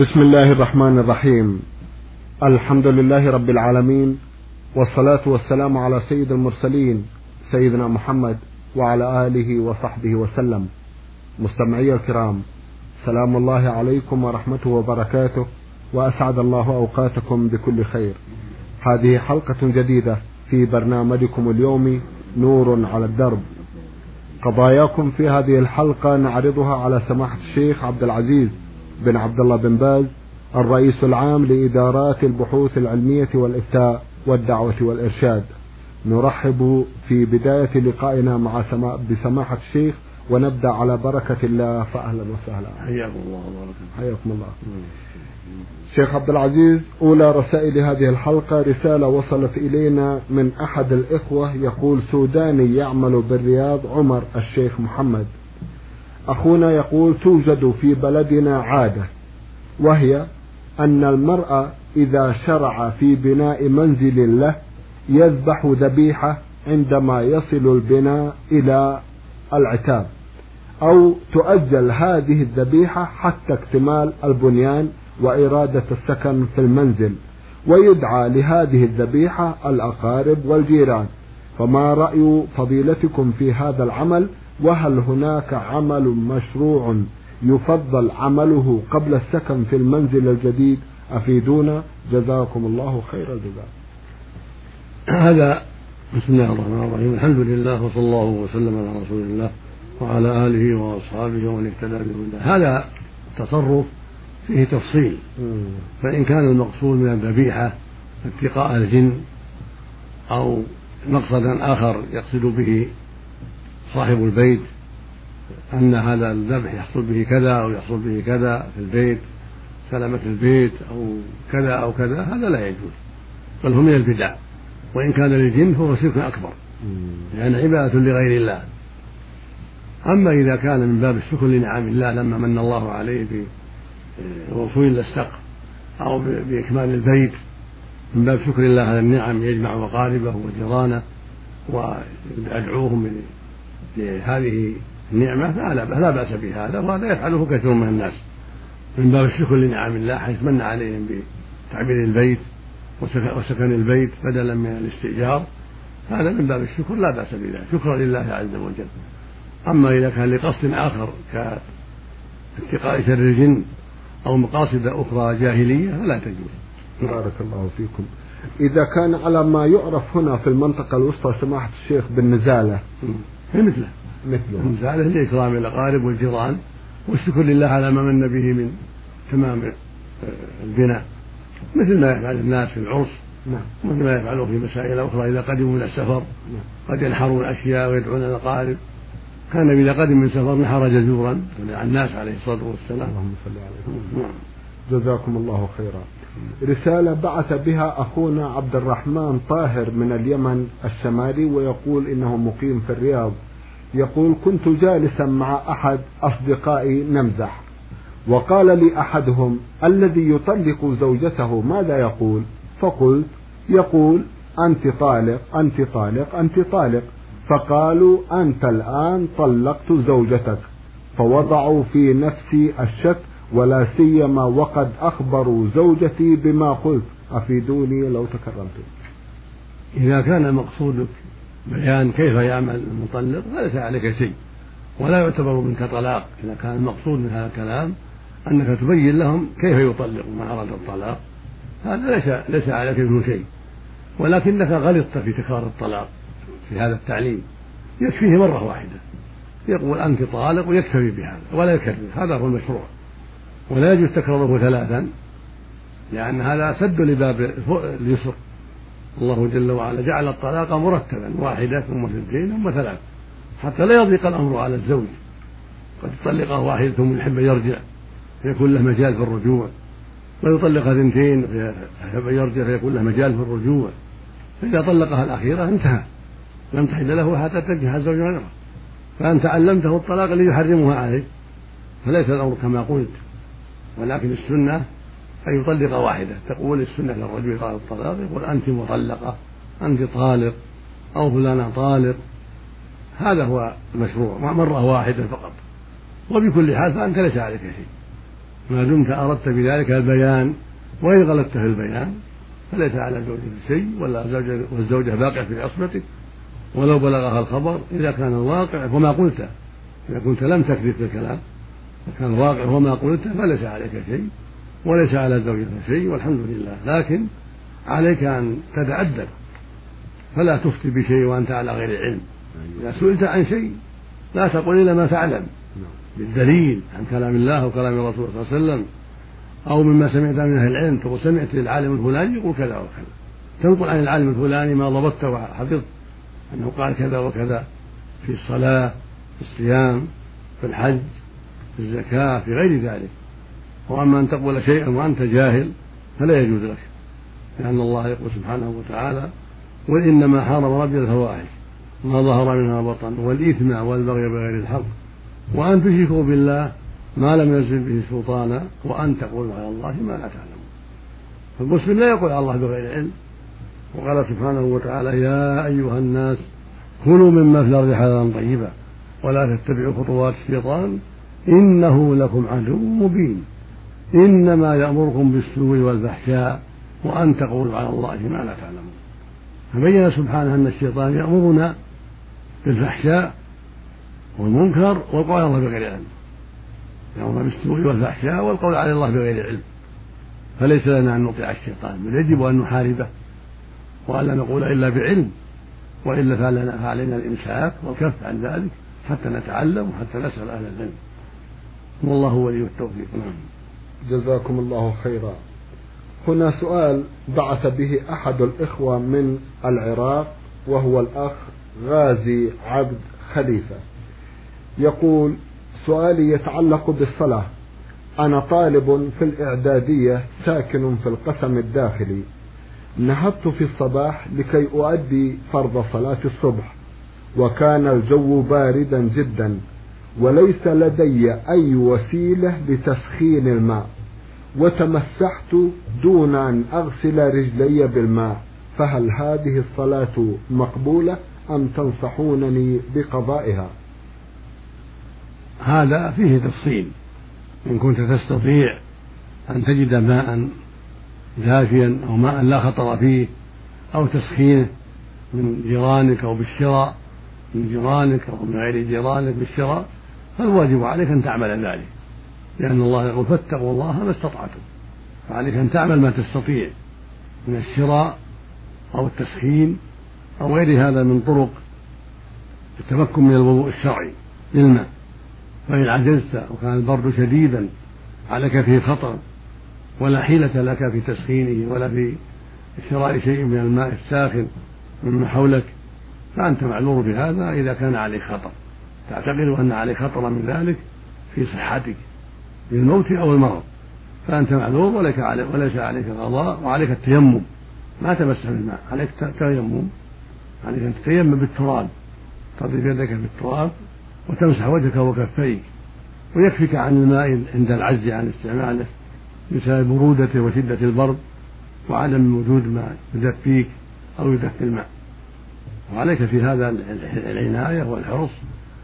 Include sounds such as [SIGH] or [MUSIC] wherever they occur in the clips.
بسم الله الرحمن الرحيم. الحمد لله رب العالمين والصلاة والسلام على سيد المرسلين سيدنا محمد وعلى آله وصحبه وسلم. مستمعي الكرام سلام الله عليكم ورحمته وبركاته وأسعد الله أوقاتكم بكل خير. هذه حلقة جديدة في برنامجكم اليومي نور على الدرب. قضاياكم في هذه الحلقة نعرضها على سماحة الشيخ عبد العزيز بن عبد الله بن باز الرئيس العام لإدارات البحوث العلمية والإفتاء والدعوة والإرشاد. نرحب في بداية لقائنا مع سما بسماحة الشيخ ونبدأ على بركة الله. فأهلا وسهلا. حياكم الله وبارك حياكم الله. شيخ عبد العزيز أولى رسائل هذه الحلقة. رسالة وصلت إلينا من أحد الإخوة يقول سوداني يعمل بالرياض عمر الشيخ محمد. أخونا يقول توجد في بلدنا عادة وهي أن المرأة إذا شرع في بناء منزل له يذبح ذبيحة عندما يصل البناء إلى العتاب أو تؤجل هذه الذبيحة حتى اكتمال البنيان وإرادة السكن في المنزل ويدعى لهذه الذبيحة الأقارب والجيران. فما رأي فضيلتكم في هذا العمل؟ وهل هناك عمل مشروع يفضل عمله قبل السكن في المنزل الجديد؟ أفيدونا؟ جزاكم الله خير الجزاء. هذا بسم الله الرحمن الرحيم. الحمد لله وصلى الله وسلم على رسول الله وعلى آله وأصحابه ومن اهتدى بهداه. هذا تصرف فيه تفصيل. فإن كان المقصود من الذبيحة اتقاء الجن أو مقصدا آخر يقصد به صاحب البيت أن هذا الذبح يحصل به كذا أو يحصل به كذا في البيت سلامة البيت أو كذا أو كذا هذا لا يجوز بل هو من البدع وإن كان للجن فهو شرك أكبر لأن يعني عبادة لغير الله. أما إذا كان من باب الشكر لنعم الله لما من الله عليه بالوصول إلى السقف أو بإكمال البيت من باب شكر الله على النعم يجمع أقاربه وجيرانه ويدعوهم لهذه النعمة فلا لا بأس بهذا وهذا يفعله كثير من الناس. من باب الشكر لنعم الله حيث من عليهم بتعبير البيت وسكن البيت بدلا من الاستئجار هذا من باب الشكر لا بأس بذلك. شكرا لله عز وجل. أما إذا كان لقصد آخر كاتقاء شر الجن أو مقاصد أخرى جاهلية فلا تجوز. بارك الله فيكم. إذا كان على ما يعرف هنا في المنطقة الوسطى سماحة الشيخ بالنزالة مثله. مثله. النزالة لإكرام الأقارب والجيران. والشكر لله على ما من به من تمام البناء. مثل ما يفعل الناس في العرس. نعم. مثل ما يفعلون في مسائل أخرى. إذا قدموا من السفر نعم. قد ينحرون أشياء ويدعون الأقارب كان إذا قدم من سفر نحر جزورا. على الناس عليه الصلاة والسلام. اللهم صل عليه نعم. جزاكم الله خيرا. رسالة بعث بها أخونا عبد الرحمن طاهر من اليمن الشمالي ويقول إنه مقيم في الرياض. يقول كنت جالسا مع أحد أصدقائي نمزح وقال لي أحدهم الذي يطلق زوجته ماذا يقول؟ فقلت يقول أنت طالق أنت طالق أنت طالق. فقالوا أنت الآن طلقت زوجتك فوضعوا في نفسي الشك ولا سيما وقد أخبروا زوجتي بما قلت. أفيدوني لو تكرمتم. إذا كان مقصودك بيان كيف يعمل المطلق فليس عليك شيء. ولا يعتبر منك طلاق. إذا كان المقصود من هذا الكلام أنك تبين لهم كيف يطلق من أراد الطلاق. هذا ليس ليس عليك منه شيء. ولكنك غلطت في تكرار الطلاق في هذا التعليم. يكفيه مرة واحدة. يقول أنت طالق ويكتفي بهذا ولا يكرر هذا هو المشروع. ولا يجوز تكرره ثلاثا لأن هذا سد لباب اليسر. الله جل وعلا جعل الطلاق مرتبا واحدة ثم اثنتين ثم ثلاث. حتى لا يضيق الأمر على الزوج. قد يطلقه واحدة ثم يحب أن يرجع فيكون له مجال في الرجوع. ويطلق اثنتين فيحب أن يرجع فيكون له مجال في الرجوع. فإذا طلقها الأخيرة انتهى. لم تحل له حتى تنكح زوج غيره. فأنت علمته الطلاق الذي يحرمها عليه فليس الأمر كما قلت. ولكن السنة أن يطلق واحدة. تقول السنة للرجل قال الطلاق يقول أنت مطلقة أنت طالق أو فلانة طالق. هذا هو المشروع مرة واحدة فقط. وبكل حال فأنت ليس عليك شيء. ما دمت أردت بذلك البيان. وإن غلطت في البيان فليس على زوجك شيء ولا زوجة والزوجة باقية في عصمتك. ولو بلغها الخبر إذا كان الواقع هو ما قلته إذا كنت لم تكذب في الكلام فكان الواقع هو ما قلته فليس عليك شيء وليس على زوجك شيء والحمد لله. لكن عليك أن تتأدب فلا تفتي بشيء وأنت على غير علم. إذا سئلت عن شيء لا تقل إلا ما تعلم. بالدليل عن كلام الله وكلام الرسول صلى الله عليه وسلم أو مما سمعت من أهل العلم. تقول سمعت للعالم الفلاني يقول كذا وكذا. تنقل عن العالم الفلاني ما ضبطته وحفظت. أنه قال كذا وكذا في الصلاة في الصيام في الحج. في الزكاة في غير ذلك. وأما أن تقول شيئا وأنت جاهل فلا يجوز لك لأن الله يقول سبحانه وتعالى قل إنما حرم ربي الفواحش ما ظهر منها بطن والإثم والبغي بغير الحق وأن تشركوا بالله ما لم ينزل به سلطانا وأن تقولوا على الله ما لا تعلمون. فالمسلم لا يقول على الله بغير علم. وقال سبحانه وتعالى يا أيها الناس كلوا مما في الأرض حلالا طيبا ولا تتبعوا خطوات الشيطان إنه لكم عدو مبين. إنما يأمركم بالسوء والفحشاء وأن تقولوا على الله ما لا تعلمون. فبين سبحانه أن الشيطان يأمرنا بالفحشاء والمنكر والقول على الله بغير علم. يأمرنا بالسوء والفحشاء والقول على الله بغير علم. فليس لنا أن نطيع الشيطان بل يجب أن نحاربه وألا نقول إلا بعلم وإلا فعلينا الإمساك والكف عن ذلك حتى نتعلم وحتى نسأل أهل العلم. والله ولي التوفيق. نعم. جزاكم الله خيرا. هنا سؤال بعث به أحد الإخوة من العراق وهو الأخ غازي عبد خليفة. يقول سؤالي يتعلق بالصلاة. أنا طالب في الإعدادية ساكن في القسم الداخلي. نهضت في الصباح لكي أؤدي فرض صلاة الصبح وكان الجو باردا جدا. وليس لدي أي وسيلة لتسخين الماء وتمسحت دون أن أغسل رجلي بالماء. فهل هذه الصلاة مقبولة أم تنصحونني بقضائها؟ هذا فيه تفصيل. إن كنت تستطيع أن تجد ماء دافيا أو ماء لا خطر فيه أو تسخينه من جيرانك أو بالشراء من جيرانك أو من غير جيرانك بالشراء فالواجب عليك أن تعمل ذلك. لأن الله يقول فاتقوا الله ما استطعتم. فعليك أن تعمل ما تستطيع من الشراء أو التسخين أو غير هذا من طرق التمكن من الوضوء الشرعي للماء. فإن عجزت وكان البرد شديدا عليك فيه خطر ولا حيلة لك في تسخينه ولا في شراء شيء من الماء الساخن مما حولك فأنت معذور بهذا إذا كان عليك خطر. تعتقد أن عليك خطر من ذلك في صحتك بالموت أو المرض. فأنت معذور ولك عليك وليس عليك قضاء وعليك التيمم. ما تمسح بالماء عليك تيمم. عليك أن تتيمم بالتراب. تضرب يدك بالتراب وتمسح وجهك وكفيك. ويكفيك عن الماء عند العجز عن استعماله بسبب برودته وشدة البرد وعدم وجود ما يدفيك أو يدفي الماء. وعليك في هذا العناية والحرص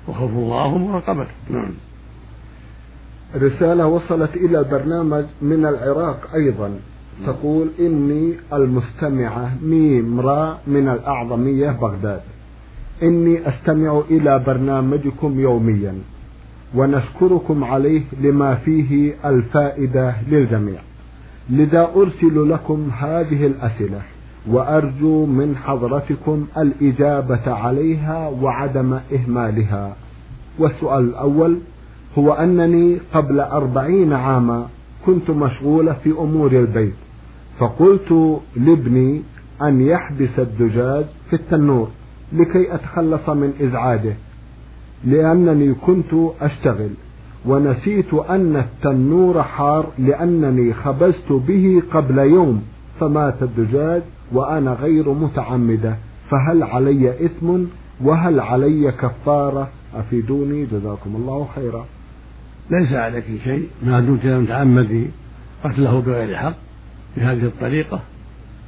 وخوف الله ومراقبته نعم. رسالة وصلت إلى البرنامج من العراق أيضا. تقول إني المستمعة ميم را من الأعظمية بغداد. إني أستمع إلى برنامجكم يوميا ونشكركم عليه لما فيه الفائدة للجميع. لذا أرسل لكم هذه الأسئلة. وأرجو من حضرتكم الإجابة عليها وعدم إهمالها. والسؤال الأول هو أنني قبل أربعين عاما كنت مشغولة في أمور البيت فقلت لابني أن يحبس الدجاج في التنور لكي أتخلص من إزعاجه لأنني كنت أشتغل ونسيت أن التنور حار لأنني خبزت به قبل يوم. فمات الدجاج وأنا غير متعمدة فهل علي إثم وهل علي كفارة؟ أفيدوني جزاكم الله خيرا. ليس عليك شيء. ما دمت لم تعمدي قتله بغير حق بهذه الطريقة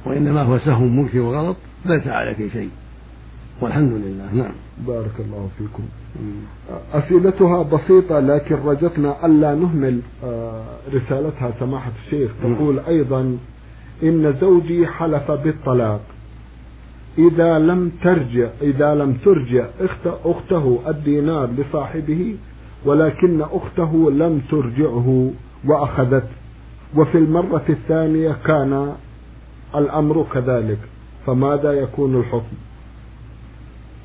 وإنما هو سهو ملك وغلط ليس عليك شيء. والحمد لله نعم. بارك الله فيكم. أسئلتها بسيطة لكن رجتنا ألا نهمل آه، رسالتها سماحة الشيخ. تقول أيضا إن زوجي حلف بالطلاق. إذا لم ترجع إذا لم ترجع أخته الدينار لصاحبه ولكن أخته لم ترجعه وأخذته وفي المرة الثانية كان الأمر كذلك. فماذا يكون الحكم؟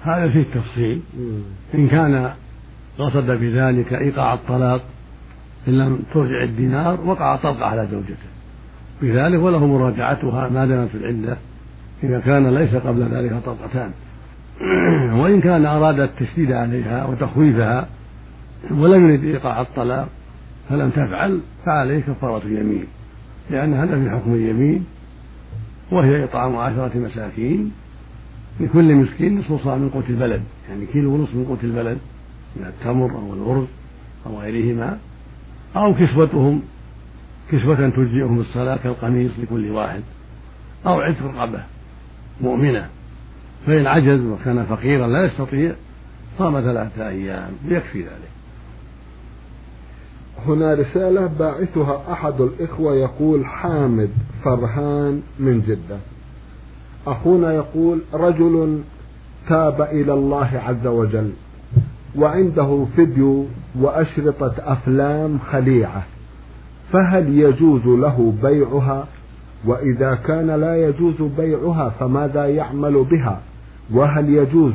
هذا فيه تفصيل. إن كان قصد بذلك إيقاع الطلاق إن لم ترجع الدينار وقع طلق على زوجته. بذلك وله مراجعتها ما دامت العدة إذا كان ليس قبل ذلك طلقتان [CLEARS THROAT] وإن كان أراد التشديد عليها وتخويفها ولم يرد إيقاع الطلاق فلم تفعل فعليه كفارة اليمين. لأن هذا في حكم اليمين وهي إطعام عشرة مساكين لكل مسكين نصف صاع من قوت البلد. يعني كيلو ونصف من قوت البلد من التمر أو الأرز أو غيرهما أو كسوتهم كسوة تجزئهم الصلاة كالقميص لكل واحد. أو عتق رقبة مؤمنة. فإن عجز وكان فقيرا لا يستطيع صام ثلاثة أيام. يكفي ذلك. هنا رسالة باعثها أحد الإخوة يقول حامد فرهان من جدة. أخونا يقول رجل تاب إلى الله عز وجل وعنده فيديو وأشرطة أفلام خليعة. فهل يجوز له بيعها؟ وإذا كان لا يجوز بيعها فماذا يعمل بها؟ وهل يجوز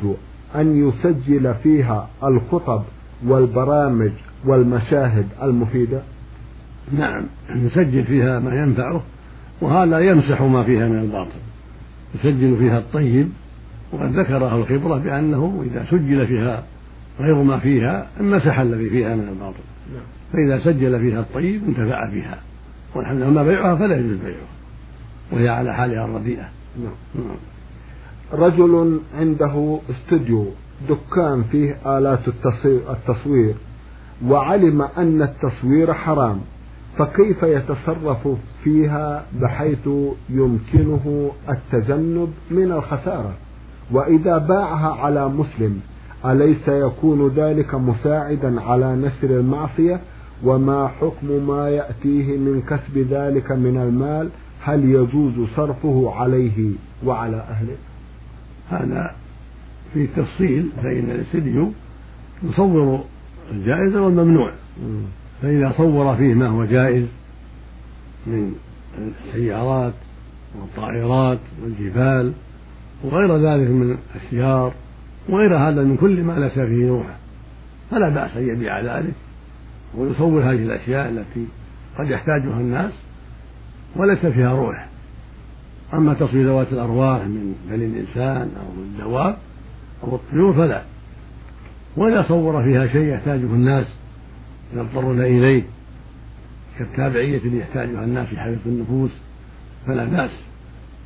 أن يسجل فيها الخطب والبرامج والمشاهد المفيدة؟ نعم يسجل فيها ما ينفعه وهذا يمسح ما فيها من الباطل. يسجل فيها الطيب وقد ذكر أهل الخبرة بأنه إذا سجل فيها غير ما فيها مسح الذي فيها من الباطل. نعم. فإذا سجل فيها الطيب انتفع بها والحمد لله أما بيعها فلا يجوز بيعها وهي على حالها الرديئة. نعم. رجل عنده استوديو دكان فيه آلات التصوير وعلم أن التصوير حرام فكيف يتصرف فيها بحيث يمكنه التجنب من الخسارة؟ وإذا باعها على مسلم أليس يكون ذلك مساعدا على نشر المعصية؟ وما حكم ما يأتيه من كسب ذلك من المال؟ هل يجوز صرفه عليه وعلى أهله؟ هذا في تفصيل فإن الاستديو يصور الجائز والممنوع. فإذا صور فيه ما هو جائز من السيارات والطائرات والجبال وغير ذلك من الأشجار وغير هذا من كل ما ليس فيه روح فلا بأس أن يبيع ذلك. ويصور هذه الأشياء التي قد يحتاجها الناس وليس فيها روح. أما تصوير ذوات الأرواح من بني الإنسان أو الدواب أو الطيور فلا. وإذا صور فيها شيء يحتاجه الناس يضطرون إليه كالتابعية يحتاجها الناس في حياة النفوس فلا بأس.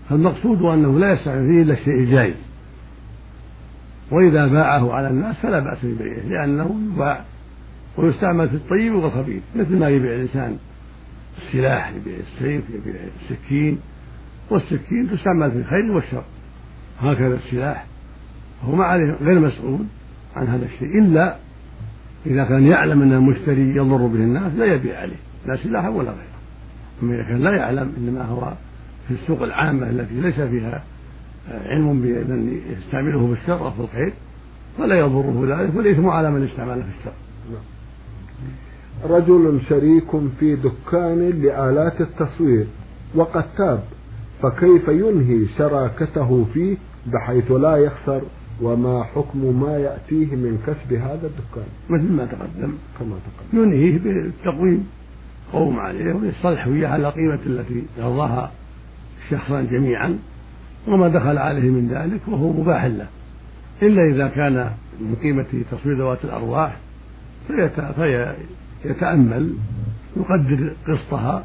فالمقصود أنه لا يستعمل فيه إلا الشيء الجائز. وإذا باعه على الناس فلا بأس ببيعه لأنه يباع ويستعمل في الطيب والخبيث مثل ما يبيع الإنسان السلاح يبيع السيف يبيع السكين. والسكين تستعمل في الخير والشر هكذا السلاح. هو ما عليه غير مسؤول عن هذا الشيء إلا إذا كان يعلم أن المشتري يضر به الناس لا يبيع عليه لا سلاحا ولا غيره. أما إذا كان لا يعلم إنما هو في السوق العامة التي ليس فيها علم بمن يستعمله في الشر أو في الخير فلا يضره ذلك والإثم على من استعمله في الشر رجل شريك في دكان لآلات التصوير وقد تاب فكيف ينهي شراكته فيه بحيث لا يخسر؟ وما حكم ما يأتيه من كسب هذا الدكان؟ مثل ما تقدم. كما تقدم. ينهيه بالتقويم قوم عليه ويصطلح وياه على القيمة التي يرضاها الشخصان جميعا وما دخل عليه من ذلك وهو مباح له. إلا إذا كان من قيمة تصوير ذوات الأرواح فيتأمل يقدر قسطها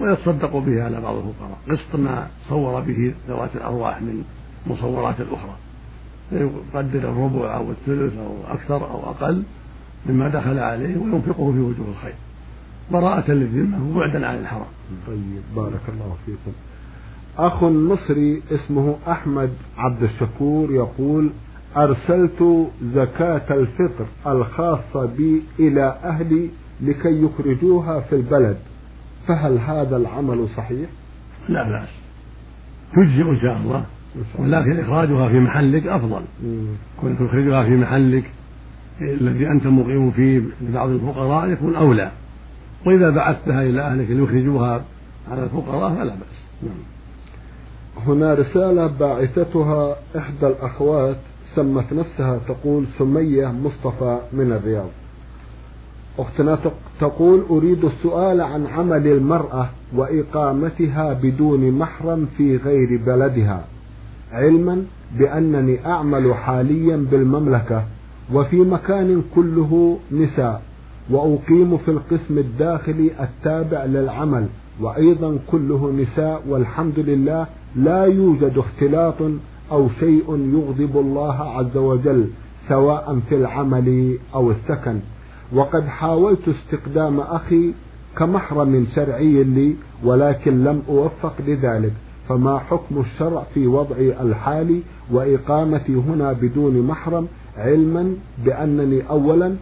ويتصدق به على بعض الفقراء. قسط ما صور به ذوات الأرواح من مصورات الأخرى يقدر الربع أو الثلث أو أكثر أو أقل مما دخل عليه وينفقه في وجوه الخير. براءة للذمة وبعدا عن الحرام. طيب بارك الله فيكم. أخ مصري اسمه أحمد عبد الشكور يقول أرسلت زكاة الفطر الخاصة بي إلى أهلي لكي يخرجوها في البلد. فهل هذا العمل صحيح؟ لا بأس. تجزئ إن شاء الله. ولكن إخراجها في محلك أفضل. كن تخرجها في محلك الذي أنت مقيم فيه لبعض الفقراء يكون أولى. وإذا بعثتها إلى أهلك ليخرجوها على الفقراء فلا بأس. نعم. هنا رسالة باعثتها إحدى الأخوات سمت نفسها تقول سمية مصطفى من الرياض. أختنا تقول أريد السؤال عن عمل المرأة وإقامتها بدون محرم في غير بلدها علما بأنني أعمل حاليا بالمملكة وفي مكان كله نساء وأقيم في القسم الداخلي التابع للعمل وأيضا كله نساء والحمد لله لا يوجد اختلاط أو شيء يغضب الله عز وجل سواء في العمل أو السكن. وقد حاولت استقدام أخي كمحرم شرعي لي ولكن لم أوفق لذلك. فما حكم الشرع في وضعي الحالي وإقامتي هنا بدون محرم؟ علما بأنني أولا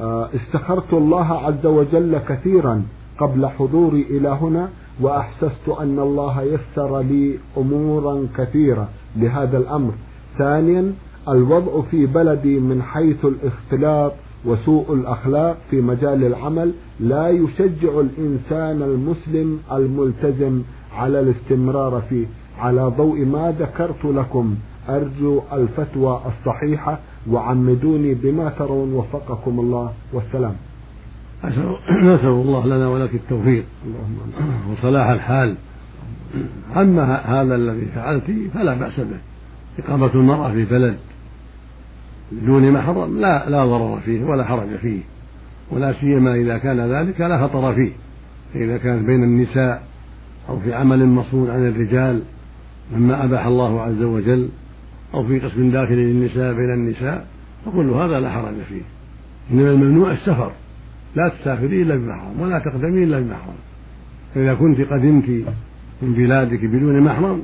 آه، استخرت الله عز وجل كثيرا قبل حضوري إلى هنا وأحسست أن الله يسر لي أمورا كثيرة لهذا الأمر. ثانيا الوضع في بلدي من حيث الاختلاط وسوء الأخلاق في مجال العمل لا يشجع الإنسان المسلم الملتزم على الاستمرار فيه. على ضوء ما ذكرت لكم أرجو الفتوى الصحيحة وعمدوني بما ترون. وفقكم الله. والسلام. نسأل الله لنا ولك التوفيق. وصلاح الحال. أما هذا الذي فعلت فلا بأس به. إقامة المرأة في بلد بدون محرم لا لا ضرر فيه ولا حرج فيه. ولا سيما إذا كان ذلك لا خطر فيه. فإذا كانت بين النساء أو في عمل مصون عن الرجال مما أباح الله عز وجل أو في قسم داخل للنساء بين النساء فكل هذا لا حرج فيه. إنما الممنوع السفر. لا تسافري إلا بمحرم ولا تقدمي إلا بمحرم. فإذا كنت قدمت من بلادك بدون محرم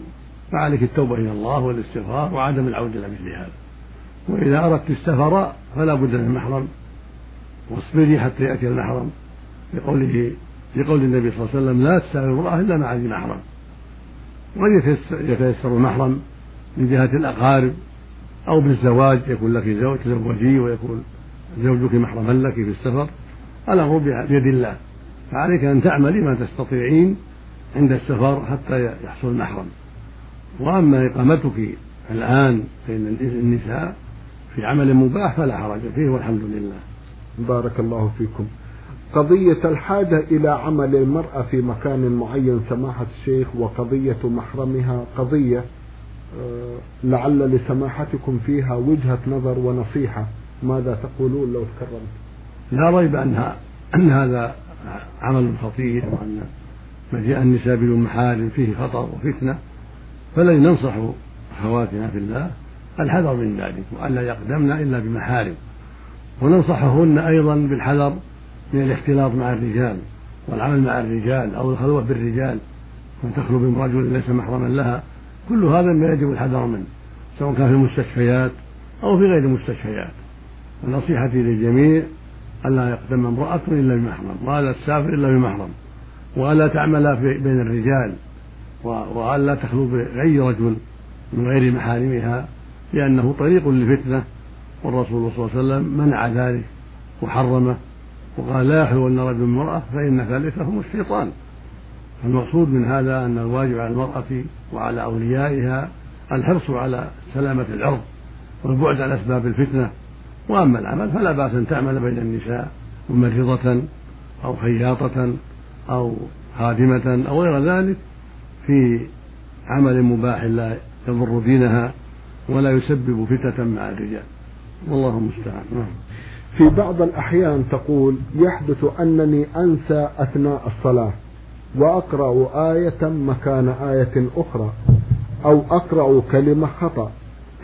فعليك التوبة إلى الله والاستغفار وعدم العودة إلى مثل هذا. وإذا أردت السفر فلا بد من محرم. واصبري حتى يأتي المحرم. لقوله لقول النبي صلى الله عليه وسلم لا تسافر امرأة إلا مع ذي محرم. وقد يتيسر المحرم من جهة الأقارب أو بالزواج يكون لك زوج تزوجي ويكون زوجك محرما لك في السفر. الأمر بيد الله. فعليك أن تعملي ما تستطيعين عند السفر حتى يحصل المحرم. وأما إقامتك الآن بين النساء في عمل مباح فلا حرج فيه والحمد لله. بارك الله فيكم. قضية الحاجة إلى عمل المرأة في مكان معين سماحة الشيخ وقضية محرمها قضية آه، لعل لسماحتكم فيها وجهة نظر ونصيحة. ماذا تقولون لو تكرمت؟ لا ريب أنها أن هذا عمل خطير وأن مجيء النساء بدون محارم فيه خطر وفتنة فالذي ننصح أخواتنا في الله الحذر من ذلك وألا يقدمن إلا بمحارم. وننصحهن أيضا بالحذر من الاختلاط مع الرجال والعمل مع الرجال أو الخلوة بالرجال وأن تخلو برجل ليس محرما لها. كل هذا ما يجب الحذر منه سواء كان في المستشفيات أو في غير المستشفيات. ونصيحتي للجميع ألا يقدم امرأة إلا بمحرم وألا تسافر إلا بمحرم وألا تعمل بين الرجال وألا تخلو بأي رجل من غير محارمها لأنه طريق للفتنة والرسول صلى الله عليه وسلم منع ذلك وحرمه وقال لا يخلون رجل امرأة فإن ثالثهم الشيطان. المقصود من هذا أن الواجب على المرأة وعلى أوليائها الحرص على سلامة العرض والبعد عن أسباب الفتنة وأما العمل فلا بأس أن تعمل بين النساء ممرضة أو خياطة أو خادمة أو غير ذلك في عمل مباح لا يضر دينها ولا يسبب فتنة مع الرجال. والله المستعان. نعم. في بعض الأحيان تقول يحدث أنني أنسى أثناء الصلاة وأقرأ آية مكان آية أخرى أو أقرأ كلمة خطأ.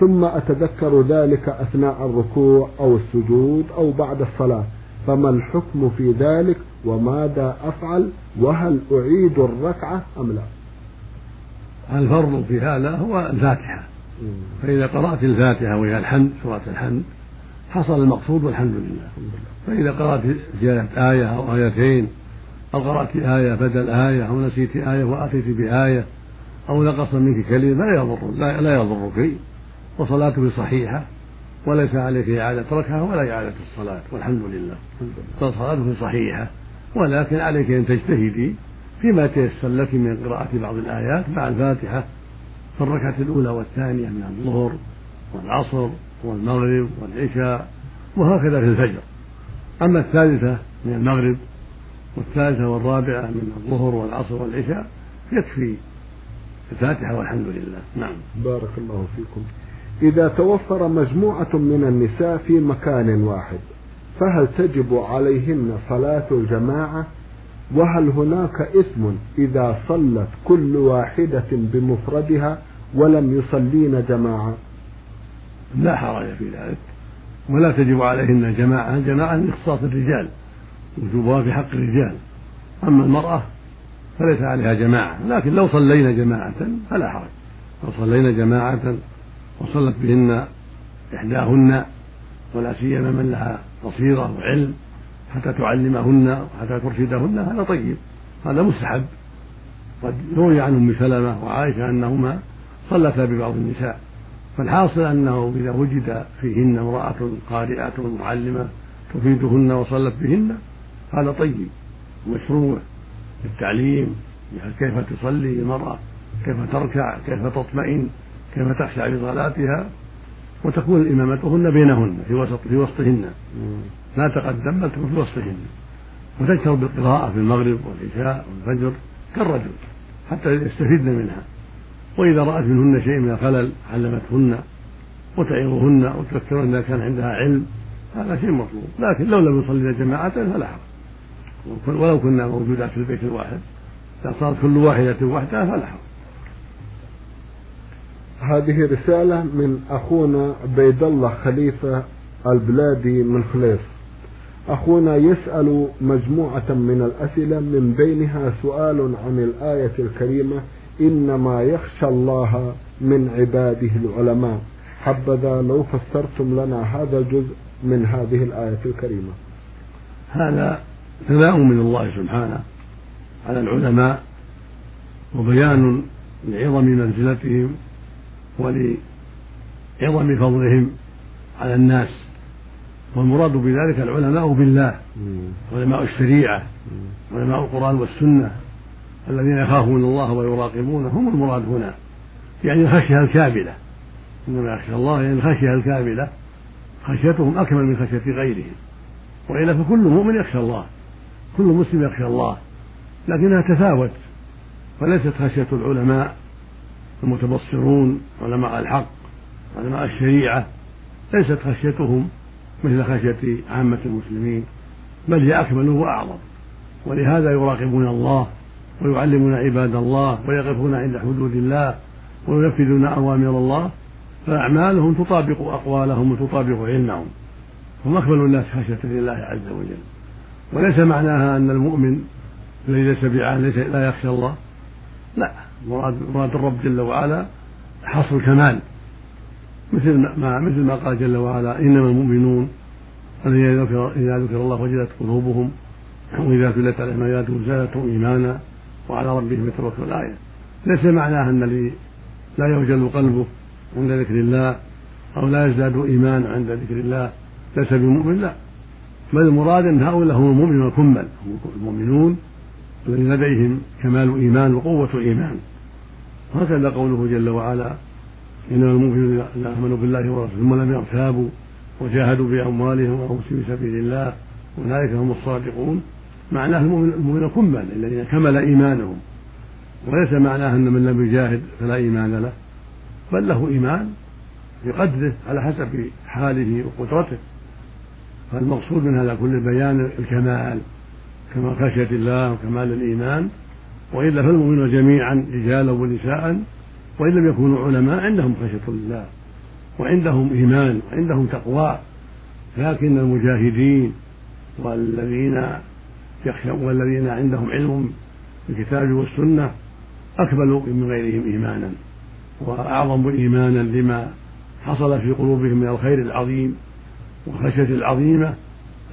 ثم أتذكر ذلك أثناء الركوع أو السجود أو بعد الصلاة. فما الحكم في ذلك؟ وماذا أفعل؟ وهل أعيد الركعة أم لا؟ الفرض في هذا هو الفاتحة. فإذا قرأت الفاتحة وهي الحمد سورة الحمد حصل المقصود والحمد لله. فإذا قرأت زيادة آية أو آيتين أو قرأت آية بدل آية أو نسيت آية وأتيت بآية أو نقص منك كلمة لا يضر لا, لا يضرك وصلاتك صحيحة وليس عليك إعادة ركعة ولا إعادة الصلاة والحمد لله. بل صلاتك صحيحة ولكن عليك أن تجتهدي فيما تيسر لك من قراءة بعض الآيات مع الفاتحة في الركعة الأولى والثانية من الظهر والعصر والمغرب والعشاء وهكذا في الفجر. أما الثالثة من المغرب والثالثة والرابعة من الظهر والعصر والعشاء يكفي الفاتحة والحمد لله. نعم. بارك الله فيكم. إذا توفر مجموعة من النساء في مكان واحد فهل تجب عليهن صلاة الجماعة؟ وهل هناك إثم إذا صلت كل واحدة بمفردها ولم يصلين جماعة؟ لا حرج في ذلك ولا تجب عليهن الجماعة الجماعة من إخصاص الرجال وجوبها في حق الرجال. أما المرأة فليس عليها جماعة لكن لو صلينا جماعة فلا حرج. لو صلينا جماعة وصلت بهن إحداهن ولا سيما من لها بصيرة وعلم حتى تعلمهن وحتى ترشدهن هذا طيب هذا مستحب. قد روي عن أم سلمة وعائشة أنهما صلتا ببعض النساء فالحاصل أنه إذا وجد فيهن امرأة قارئة معلمة تفيدهن وصلت بهن هذا طيب مشروع للتعليم كيف تصلي المراه كيف تركع كيف تطمئن. كيف تخشع في صلاتها وتكون إمامتهن بينهن في وسط في وسطهن. لا تقدم بل تكون في وسطهن. وتجهر بالقراءة في المغرب والعشاء والفجر كالرجل حتى يستفيدن منها. وإذا رأت منهن شيء من الخلل علمتهن وتعظهن وتذكرهن إذا كان عندها علم هذا شيء مطلوب. لكن لو لم يصلين جماعة فلا حرج. ولو كنا موجودات في البيت الواحد إذا صارت كل واحدة وحدها فلا حرج. هذه رسالة من أخونا عبيد الله خليفة البلادي من خليص أخونا يسأل مجموعة من الأسئلة من بينها سؤال عن الآية الكريمة إنما يخشى الله من عباده العلماء. حبذا لو فسرتم لنا هذا الجزء من هذه الآية الكريمة. هذا ثناء من الله سبحانه على العلماء وبيان لعظم منزلتهم ولعظم فضلهم على الناس والمراد بذلك العلماء بالله علماء الشريعة علماء القرآن والسنة الذين يخافون الله ويراقبونه هم المراد هنا. يعني الخشية الكاملة. إنما يخشى الله يعني الخشية الكاملة. خشيتهم أكمل من خشية غيرهم. وإلا فكل مؤمن يخشى الله. كل مسلم يخشى الله. لكنها تفاوت. فليست خشية العلماء. المتبصرون علماء الحق علماء الشريعة ليست خشيتهم مثل خشية عامة المسلمين بل هي أكمل وأعظم. ولهذا يراقبون الله ويعلمون عباد الله ويقفون عند حدود الله وينفذون أوامر الله فأعمالهم تطابق أقوالهم وتطابق علمهم. هم أكمل الناس خشية لله عز وجل. وليس معناها أن المؤمن الذي ليس ليس لا يخشى الله مراد مراد الرب جل وعلا حصر الكمال. مثل ما مثل ما قال جل وعلا إنما المؤمنون الذين إذا ذكر الله وجلت قلوبهم واذا تلت عليهم آياته زادتهم إيمانا وعلى ربهم يتوكلون الآية. ليس معناها أن الذي لا يوجل قلبه عند ذكر الله أو لا يزداد ايمان عند ذكر الله ليس بمؤمن لا. بل المراد أن هؤلاء هم المؤمنون الكمل هم المؤمنون الذين لديهم كمال إيمان وقوة إيمان. هكذا قوله جل وعلا إنما المؤمنون الذين آمنوا بالله ورسوله ثم لم يرتابوا وجاهدوا بأموالهم وأنفسهم في سبيل الله أولئك هم الصادقون. معناه المؤمن كمل الذين كمل إيمانهم. وليس معناه أن من لم يجاهد فلا إيمان له بل له إيمان بقدره على حسب حاله وقدرته. فالمقصود من هذا كل بيان الكمال. كما خشية الله وكمال الإيمان وإلا فالمؤمنون جميعا رجالا ونساء وإن لم يكونوا علماء عندهم خشية الله وعندهم إيمان وعندهم تقوى. لكن المجاهدين والذين يخشون والذين عندهم علم بالكتاب والسنة أكمل من غيرهم إيمانا وأعظم إيمانا لما حصل في قلوبهم من الخير العظيم والخشية العظيمة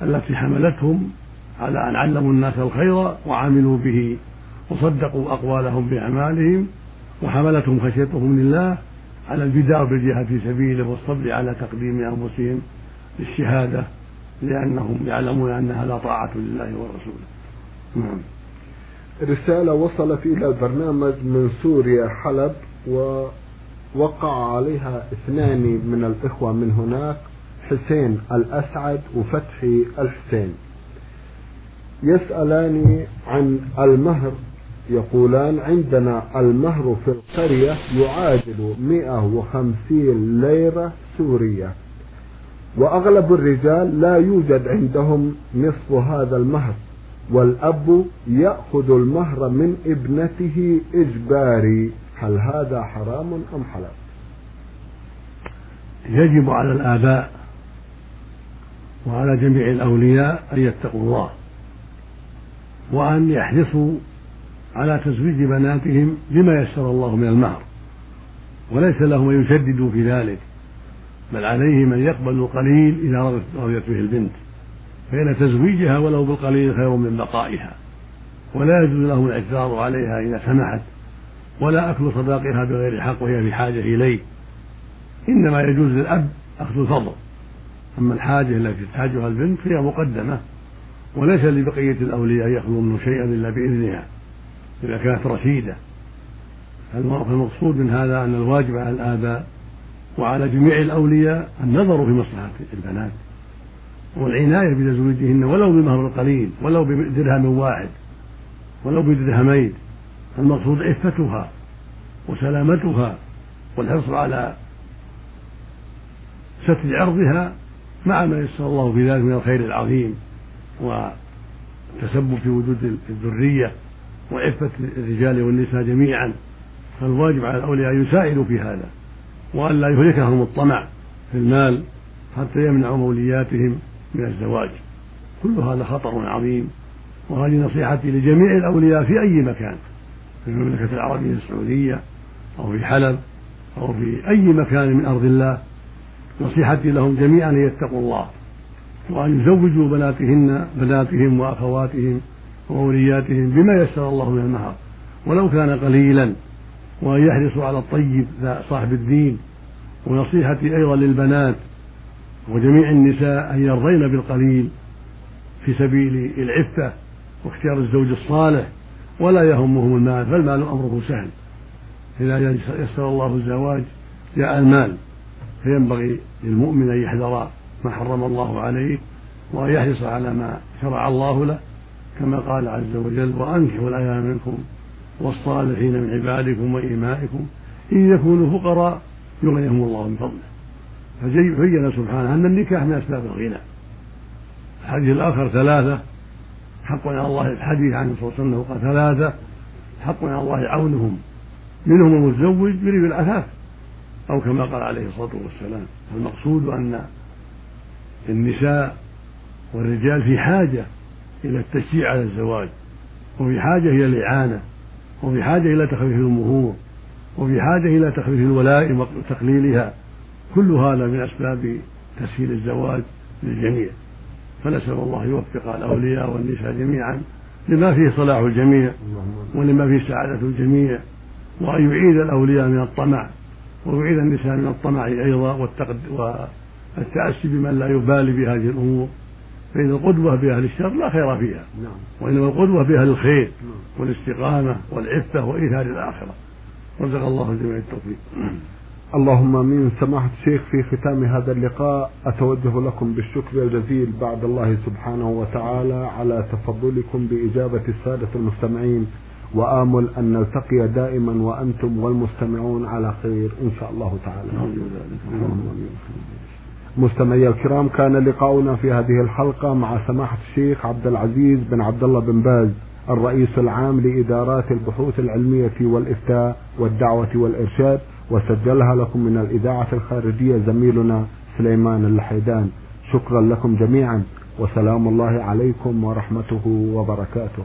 التي حملتهم على أن علموا الناس الخير وعملوا به وصدقوا أقوالهم بأعمالهم وحملتهم خشيتهم لله على البداء بالجهاد في سبيله والصبر على تقديم أنفسهم للشهادة لأنهم يعلمون أنها لا طاعة لله ورسوله. نعم. رسالة وصلت إلى البرنامج من سوريا حلب ووقع عليها اثنان من الإخوة من هناك حسين الأسعد وفتحي الحسين. يسألان عن المهر. يقولان عندنا المهر في القرية يعادل 150 ليرة سورية. وأغلب الرجال لا يوجد عندهم نصف هذا المهر. والأب يأخذ المهر من ابنته إجباري. هل هذا حرام أم حلال؟ يجب على الآباء وعلى جميع الأولياء أن يتقوا الله. وأن يحرصوا على تزويج بناتهم بما يسر الله من المهر. وليس لهم أن يشددوا في ذلك بل عليهم أن يقبلوا القليل إذا رضيت به البنت. فإن تزويجها ولو بالقليل خير من بقائها. ولا يجوز لهم الإكثار عليها إذا سمحت ولا أكل صداقها بغير حق وهي بحاجة إليه. إنما يجوز للأب أخذ الفضل. أما الحاجة التي تحتاجها البنت فهي مقدمة. وليس لبقية الأولياء يخلو منه شيئا إلا بإذنها إذا كانت رشيدة. فالمقصود من هذا أن الواجب على الآباء وعلى جميع الأولياء النظر في مصلحة البنات والعناية بتزويجهن ولو بمهر قليل ولو بدرهم واحد ولو بدرهمين. المقصود عفتها وسلامتها والحرص على ستر عرضها مع ما يسر الله في ذلك من الخير العظيم. والتسبب في وجود الذرية وعفة الرجال والنساء جميعا فالواجب على الأولياء أن يساعدوا في هذا وأن لا يهلكهم الطمع في المال حتى يمنعوا مولياتهم من الزواج. كل هذا خطر عظيم وهذه نصيحتي لجميع الأولياء في أي مكان في المملكة العربية السعودية أو في حلب أو في أي مكان من أرض الله. نصيحتي لهم جميعا أن يتقوا الله. وأن يزوجوا بناتهن بناتهم وأخواتهم وأولياتهم بما يسر الله من المهر. ولو كان قليلا وأن يحرصوا على الطيب صاحب الدين ونصيحتي أيضا للبنات وجميع النساء أن يرضين بالقليل في سبيل العفة واختيار الزوج الصالح ولا يهمهم المال فالمال أمره سهل. إذا يسر الله الزواج جاء المال فينبغي للمؤمن أن يحذر ما حرم الله عليه وأن يحرص على ما شرع الله له كما قال عز وجل وأنكحوا الأيام منكم والصالحين من عبادكم وإمائكم إن يكونوا فقراء يغنيهم الله من فضله. فبين سبحانه أن النكاح من أسباب الغنى. الحديث الآخر ثلاثة حق على الله الحديث عن صلى الله عليه وسلم قال ثلاثة حق على الله عونهم منهم المتزوج يريد العفاف أو كما قال عليه الصلاة والسلام المقصود أن النساء والرجال في حاجة إلى التشجيع على الزواج وفي حاجة إلى الإعانة وفي حاجة إلى تخفيف المهور وفي حاجة إلى تخفيف الولائم وتقليلها. كل هذا من أسباب تسهيل الزواج للجميع. فنسأل الله يوفق الأولياء والنساء جميعا لما فيه صلاح الجميع ولما فيه سعادة الجميع وأن يعيد الأولياء من الطمع ويعيد النساء من الطمع أيضا والتأسي بمن لا يبالي بهذه الأمور فإن القدوة بأهل الشر لا خير فيها نعم. وإنما القدوة بأهل الخير نعم. والاستقامة والعفة وإيثار الآخرة رزق الله الجميع التوفيق اللهم آمين سماحة الشيخ في ختام هذا اللقاء أتوجه لكم بالشكر الجزيل بعد الله سبحانه وتعالى على تفضلكم بإجابة السادة المستمعين وآمل أن نلتقي دائما وأنتم والمستمعون على خير إن شاء الله تعالى. مستمعي الكرام كان لقاؤنا في هذه الحلقة مع سماحة الشيخ عبد العزيز بن عبد الله بن باز الرئيس العام لإدارات البحوث العلمية والإفتاء والدعوة والإرشاد. وسجلها لكم من الإذاعة الخارجية زميلنا سليمان اللحيدان شكرا لكم جميعا وسلام الله عليكم ورحمته وبركاته.